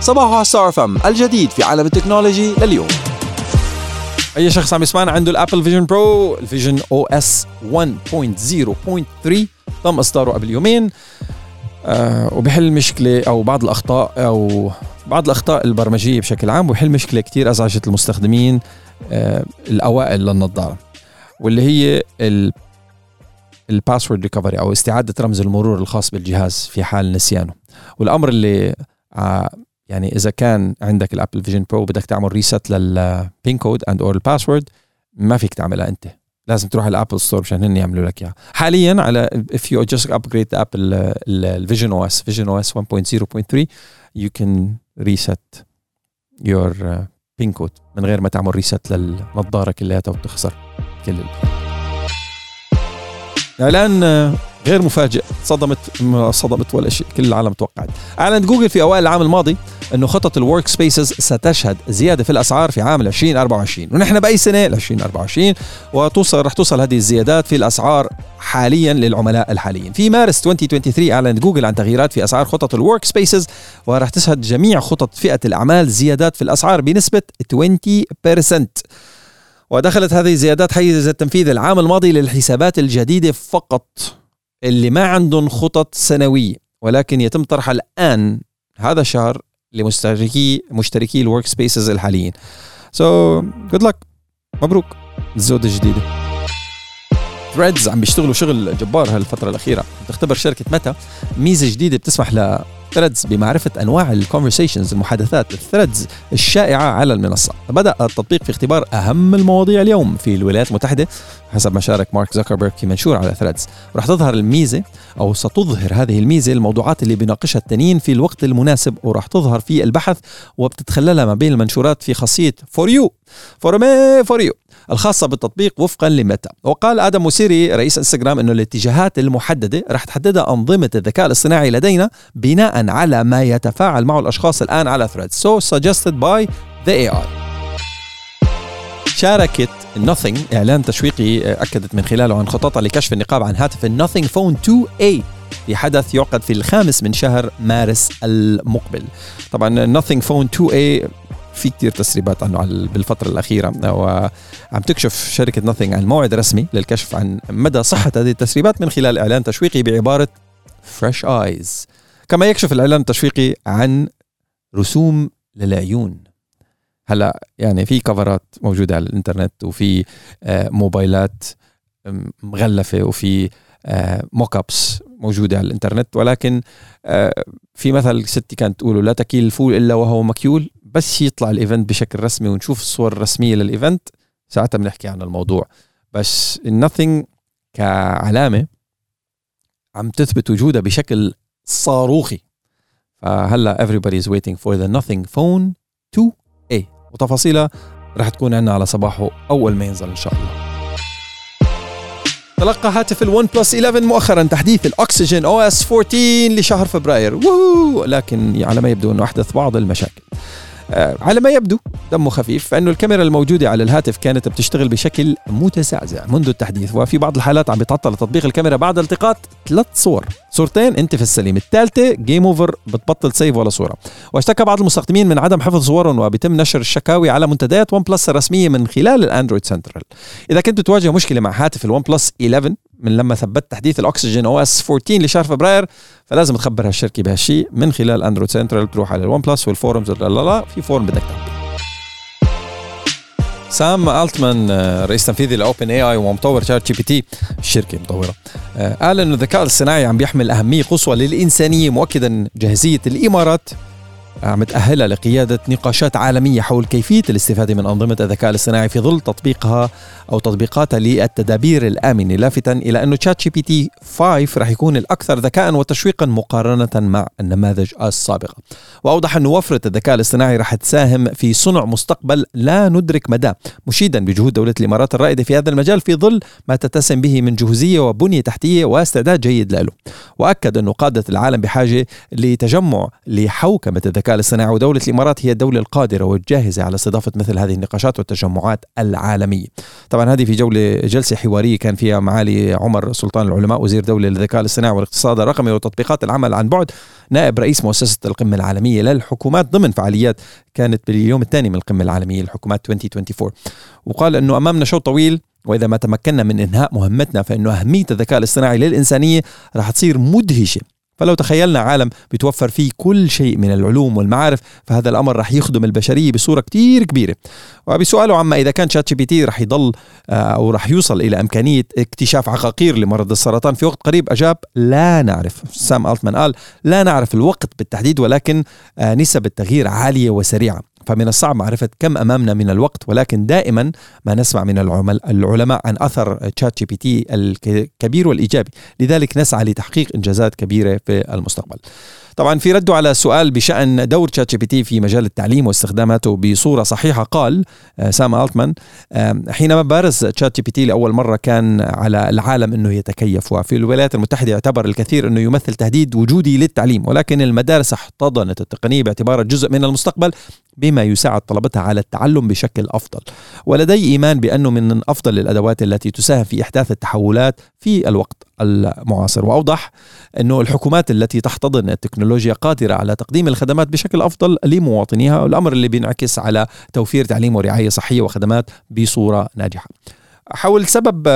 صباحو Star FM الجديد في عالم التكنولوجي لليوم. أي شخص عم يسمعنا عنده ال Apple Vision Pro ال Vision OS 1.0.3 تم إصداره قبل يومين. آه وبحل مشكلة أو بعض الأخطاء أو بعض الأخطاء البرمجية بشكل عام وبحل مشكلة كتير أزعجت المستخدمين آه الأوائل للنظارة واللي هي ال password recovery أو استعادة رمز المرور الخاص بالجهاز في حال نسيانه. والأمر اللي يعني إذا كان عندك ال Apple Vision Pro بدك تعمل reset لل PIN code and or ال password ما فيك تعملها أنت. لازم تروح على ال Apple Store مشان هن يعملوا لك إياها. حاليا هلا if you just upgrade the ال Vision OS Vision OS 1.0.3 you can reset your PIN code من غير ما تعمل reset للنظارة كلياتها وتخسر كل إعلان غير مفاجئ صدمت صدمت ولا شيء كل العالم توقعت. اعلنت جوجل في أوائل العام الماضي. إنه خطط ال Workspaces ستشهد زيادة في الأسعار في عام 2024 ونحن بأي سنة؟ 2024 وتوصل رح توصل هذه الزيادات في الأسعار حاليا للعملاء الحاليين. في مارس 2023 أعلنت جوجل عن تغييرات في أسعار خطط ال Workspaces ورح تشهد جميع خطط فئة الأعمال زيادات في الأسعار بنسبة 20% ودخلت هذه الزيادات حيز التنفيذ العام الماضي للحسابات الجديدة فقط اللي ما عندهم خطط سنوية ولكن يتم طرحها الآن هذا الشهر لمشتركي مشتركي ال Workspaces الحاليين. so good luck مبروك. الزودة الجديدة Threads عم بيشتغلوا شغل جبار هالفترة الأخيرة. تختبر شركة ميتا ميزة جديدة بتسمح Threads بمعرفة أنواع ال conversations المحادثات ال Threads الشائعة على المنصة. بدأ التطبيق في اختبار أهم المواضيع اليوم في الولايات المتحدة. حسب ما شارك مارك زكربرج في منشور على Threads ورح تظهر الميزة أو ستظهر هذه الميزة الموضوعات اللي بيناقشها التانيين في الوقت المناسب ورح تظهر في البحث وبتتخللها ما بين المنشورات في خاصية For You for me For You الخاصة بالتطبيق وفقا لميتا. وقال آدم موسيري رئيس انستغرام أنه الاتجاهات المحددة رح تحددها أنظمة الذكاء الاصطناعي لدينا بناء على ما يتفاعل معه الأشخاص الآن على Threads. So suggested by the AI شاركت Nothing إعلان تشويقي أكدت من خلاله عن خططها لكشف النقاب عن هاتف Nothing Phone 2A في حدث يعقد في الخامس من شهر مارس المقبل. طبعا Nothing Phone 2A في كتير تسريبات عنه بالفترة الأخيرة وعم تكشف شركة ناثينج عن موعد رسمي للكشف عن مدى صحة هذه التسريبات من خلال إعلان تشويقي بعبارة Fresh Eyes. كما يكشف الإعلان التشويقي عن رسوم للعيون. هلا يعني في كفرات موجودة على الإنترنت وفي آه، موبايلات مغلفة وفي mock آه، ups موجودة على الإنترنت. ولكن آه، في مثل ستي كانت تقول لا تكيل الفول إلا وهو مكيول. بس يطلع ال event بشكل رسمي ونشوف الصور الرسمية لل event ساعتها بنحكي عن الموضوع. بس ال Nothing كعلامة عم تثبت وجودها بشكل صاروخي. فهلا everybody is waiting for the nothing phone 2A وتفاصيلها رح تكون عندنا على صباحو اول ما ينزل إن شاء الله. تلقى هاتف ال OnePlus 11 مؤخرا تحديث ال Oxygen OS 14 لشهر فبراير. لكن على ما يبدو إنه أحدث بعض المشاكل. على ما يبدو دمه خفيف فإنه الكاميرا الموجودة على الهاتف كانت بتشتغل بشكل متزعزع منذ التحديث وفي بعض الحالات عم بيتعطل تطبيق الكاميرا بعد التقاط ثلاث صور صورتين أنت في السليم الثالثة game over بتبطل save ولا صورة. واشتكى بعض المستخدمين من عدم حفظ صورهم وبيتم نشر الشكاوي على منتديات OnePlus الرسمية من خلال ال Android Central إذا كنت تواجه مشكلة مع هاتف ال OnePlus 11 من لما ثبت تحديث ال Oxygen OS 14 لشهر فبراير فلازم تخبر هالشركة بهالشيء من خلال Android Central تروح على ال OnePlus وال forums لا لا لا في form بدك تعمل. سام ألتمان رئيس تنفيذي ل OpenAI ومطور ChatGPT الشركة مطوره آه، قال انه الذكاء الصناعي عم بيحمل أهمية قصوى للإنسانية مؤكدا جاهزية الإمارات عم تأهلها لقيادة نقاشات عالمية حول كيفية الاستفادة من أنظمة الذكاء الاصطناعي في ظل تطبيقها أو تطبيقاتها للتدابير الآمنة. لافتا إلى أنه ChatGPT 5 رح يكون الأكثر ذكاء وتشويقا مقارنة مع النماذج السابقة. وأوضح أن وفرة الذكاء الاصطناعي رح تساهم في صنع مستقبل لا ندرك مداه مشيدا بجهود دولة الإمارات الرائدة في هذا المجال في ظل ما تتسم به من جهوزية وبنية تحتية واستعداد جيد له وأكد أنه قادة العالم بحاجة لتجمع لحوكمة الذكاء الذكاء الاصطناعي ودولة الإمارات هي الدولة القادرة والجاهزة على استضافة مثل هذه النقاشات والتجمعات العالمية. طبعا هذه في جولة جلسة حوارية كان فيها معالي عمر سلطان العلماء وزير دولة للذكاء الاصطناعي والاقتصاد الرقمي وتطبيقات العمل عن بعد نائب رئيس مؤسسة القمة العالمية للحكومات ضمن فعاليات كانت باليوم الثاني من القمة العالمية للحكومات 2024 وقال أنه أمامنا شوط طويل وإذا ما تمكنا من إنهاء مهمتنا فإنه أهمية الذكاء الاصطناعي للإنسانية راح تصير مدهشة. فلو تخيلنا عالم بيتوفر فيه كل شيء من العلوم والمعارف فهذا الأمر رح يخدم البشرية بصورة كتير كبيرة. وبسؤاله عما إذا كان ChatGPT رح يضل آه، أو رح يوصل إلى إمكانية اكتشاف عقاقير لمرض السرطان في وقت قريب أجاب لا نعرف. سام ألتمان قال لا نعرف الوقت بالتحديد ولكن آه، نسب التغيير عالية وسريعة. فمن الصعب معرفة كم أمامنا من الوقت ولكن دائما ما نسمع من العلماء عن أثر ChatGPT الكبير والإيجابي. لذلك نسعى لتحقيق إنجازات كبيرة في المستقبل. طبعا في رده على سؤال بشأن دور ChatGPT في مجال التعليم واستخداماته بصورة صحيحة قال آه، سام ألتمان حينما بارز تشات جي بي تي لأول مرة كان على العالم أنه يتكيف وفي الولايات المتحدة يعتبر الكثير أنه يمثل تهديد وجودي للتعليم ولكن المدارس احتضنت التقنية باعتبارها جزء من المستقبل بما يساعد طلبتها على التعلم بشكل أفضل. ولدي إيمان بأنه من أفضل الأدوات التي تساهم في إحداث التحولات في الوقت. المعاصر. وأوضح إنه الحكومات التي تحتضن التكنولوجيا قادرة على تقديم الخدمات بشكل أفضل لمواطنيها والأمر اللي بينعكس على توفير تعليم ورعاية صحية وخدمات بصورة ناجحة. حول سبب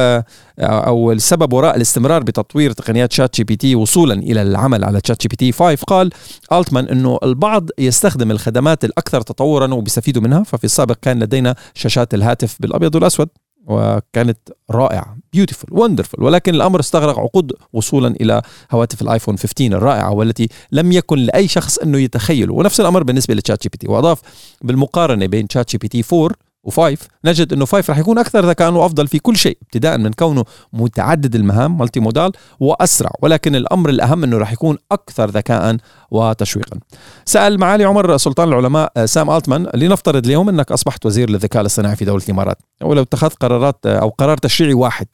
أو السبب وراء الاستمرار بتطوير تقنيات ChatGPT وصولا إلى العمل على ChatGPT 5 قال ألتمان إنه البعض يستخدم الخدمات الأكثر تطورا وبيستفيدوا منها. ففي السابق كان لدينا شاشات الهاتف بالأبيض والأسود. وكانت رائعة. beautiful wonderful ولكن الأمر استغرق عقود وصولا إلى هواتف الآيفون 15 الرائعة والتي لم يكن لأي شخص أنه يتخيل ونفس الأمر بالنسبة ل ChatGPT وأضاف بالمقارنة بين ChatGPT 4 و5 نجد إنه 5 رح يكون أكثر ذكاء وافضل في كل شيء ابتداء من كونه متعدد المهام multimodal وأسرع ولكن الأمر الأهم إنه رح يكون أكثر ذكاء وتشويقا. سأل معالي عمر سلطان العلماء آه، سام ألتمان لنفترض اليوم إنك أصبحت وزير للذكاء الاصطناعي في دولة الإمارات ولو اتخذت قرارات آه، أو قرار تشريعي واحد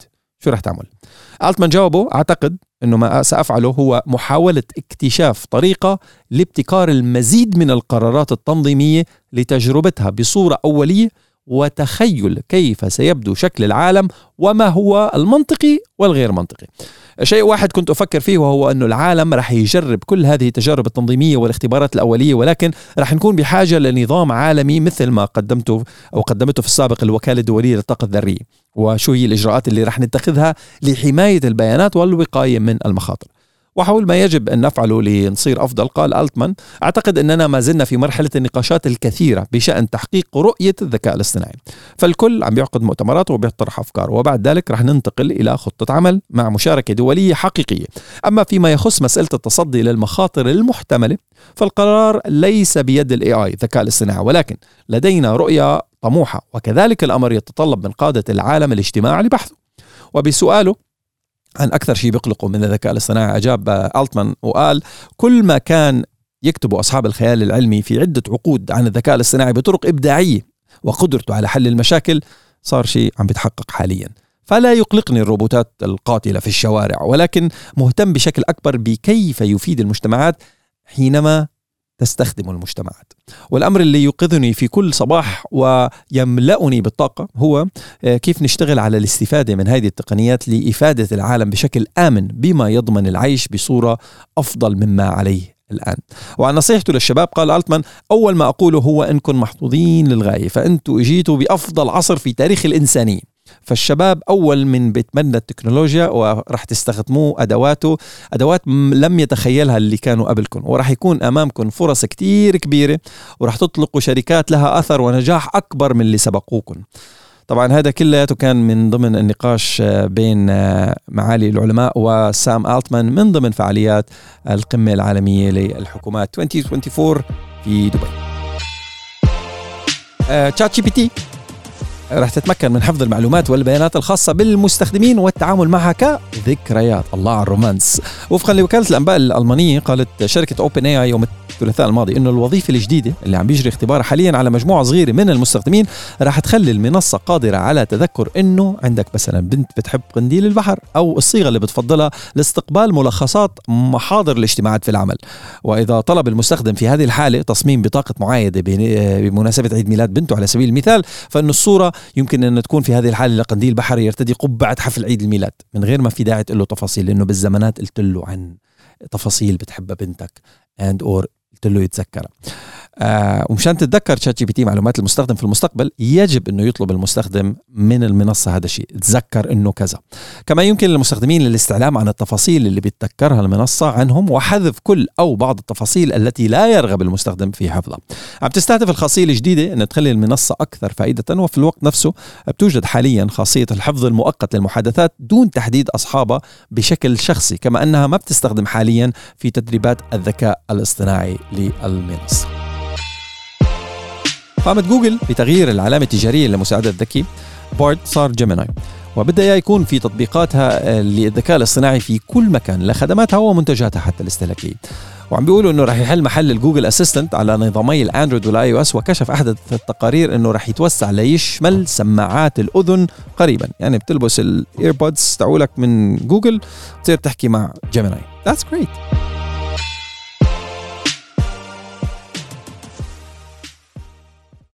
شو رح تعمل؟ ألتمان جاوبه أعتقد إنه ما سأفعله هو محاولة اكتشاف طريقة لابتكار المزيد من القرارات التنظيمية لتجربتها بصورة أولية وتخيل كيف سيبدو شكل العالم وما هو المنطقي والغير منطقي. شيء واحد كنت أفكر فيه وهو أنه العالم رح يجرب كل هذه التجارب التنظيمية والاختبارات الأولية ولكن رح نكون بحاجة لنظام عالمي مثل ما قدمته أو قدمته في السابق الوكالة الدولية للطاقة الذرية. وشو هي الإجراءات اللي رح نتخذها لحماية البيانات والوقاية من المخاطر. وحول ما يجب أن نفعله لنصير أفضل قال ألتمان أعتقد أننا ما زلنا في مرحلة النقاشات الكثيرة بشأن تحقيق رؤية الذكاء الاصطناعي. فالكل عم بيعقد مؤتمرات وبيطرح أفكار وبعد ذلك رح ننتقل إلى خطة عمل مع مشاركة دولية حقيقية. أما فيما يخص مسألة التصدي للمخاطر المحتملة فالقرار ليس بيد الاي اي الذكاء الاصطناعي ولكن لدينا رؤية طموحة وكذلك الأمر يتطلب من قادة العالم الاجتماع لبحثه. وبسؤاله عن أكثر شيء بيقلقه من الذكاء الاصطناعي. أجاب ألتمان وقال كل ما كان يكتب أصحاب الخيال العلمي في عدة عقود عن الذكاء الاصطناعي بطرق إبداعية وقدرته على حل المشاكل صار شيء عم بيتحقق حاليا. فلا يقلقني الروبوتات القاتلة في الشوارع ولكن مهتم بشكل أكبر بكيف يفيد المجتمعات حينما تستخدم المجتمعات. والأمر اللي يوقظني في كل صباح ويملأني بالطاقة هو آه، كيف نشتغل على الاستفادة من هذه التقنيات لإفادة العالم بشكل آمن بما يضمن العيش بصورة أفضل مما عليه الآن. وعن نصيحته للشباب قال ألتمان أول ما أقوله هو أنكم محظوظين للغاية فأنتم اجيتوا بأفضل عصر في تاريخ الإنسانية. فالشباب أول من بيتمنى التكنولوجيا وراح تستخدموه أدواته. أدوات لم يتخيلها اللي كانوا قبلكم وراح يكون امامكم فرص كتير كبيرة وراح تطلقوا شركات لها أثر ونجاح أكبر من اللي سبقوكم طبعا هذا كلياته كان من ضمن النقاش بين معالي العلماء وسام ألتمان من ضمن فعاليات القمة العالمية للحكومات. 2024 في دبي. ChatGPT رح تتمكن من حفظ المعلومات والبيانات الخاصة بالمستخدمين والتعامل معها كذكريات. الله على ال romance. وفقا لوكالة الأنباء الألمانية قالت شركة OpenAI يوم الثلاثاء الماضي إنه الوظيفة الجديدة اللي عم بيجري اختبارها حاليا على مجموعة صغيرة من المستخدمين راح تخلي المنصة قادرة على تذكر إنه عندك مثلا بنت بتحب قنديل البحر أو الصيغة اللي بتفضلها لاستقبال ملخصات محاضر الاجتماعات في العمل. وإذا طلب المستخدم في هذه الحالة تصميم بطاقة معايدة بمناسبة عيد ميلاد بنته على سبيل المثال فإن الصورة يمكن أن تكون في هذه الحالة لقنديل بحر يرتدي قبعة حفل عيد الميلاد. من غير ما في داعي تقول له تفاصيل لأنه بالزمانات قلت له عن تفاصيل بتحبها بنتك and or قلت له يتذكرها. آه ومشان تتذكر ChatGPT معلومات المستخدم في المستقبل يجب إنه يطلب المستخدم من المنصة هذا الشيء. تذكر إنه كذا. كما يمكن للمستخدمين الاستعلام عن التفاصيل اللي بتذكرها المنصة عنهم وحذف كل أو بعض التفاصيل التي لا يرغب المستخدم في حفظها. عم تستهدف الخاصية الجديدة ان تخلي المنصة أكثر فائدة وفي الوقت نفسه بتوجد حاليا خاصية الحفظ المؤقت للمحادثات دون تحديد أصحابها بشكل شخصي كما أنها ما بتستخدم حاليا في تدريبات الذكاء الاصطناعي للمنصة. قامت جوجل بتغيير العلامة التجارية لمساعدة الذكي Bard صار Gemini. وبدأ يكون في تطبيقاتها للذكاء الاصطناعي في كل مكان لخدماتها ومنتجاتها حتى الاستهلاكية. وعم بيقولوا إنه رح يحل محل ال Google Assistant على نظامي ال Android وال iOS وكشف أحد التقارير إنه رح يتوسع ليشمل سماعات الأذن قريبا. يعني بتلبس ال AirPods تاعولك من جوجل تصير تحكي مع Gemini. That's great.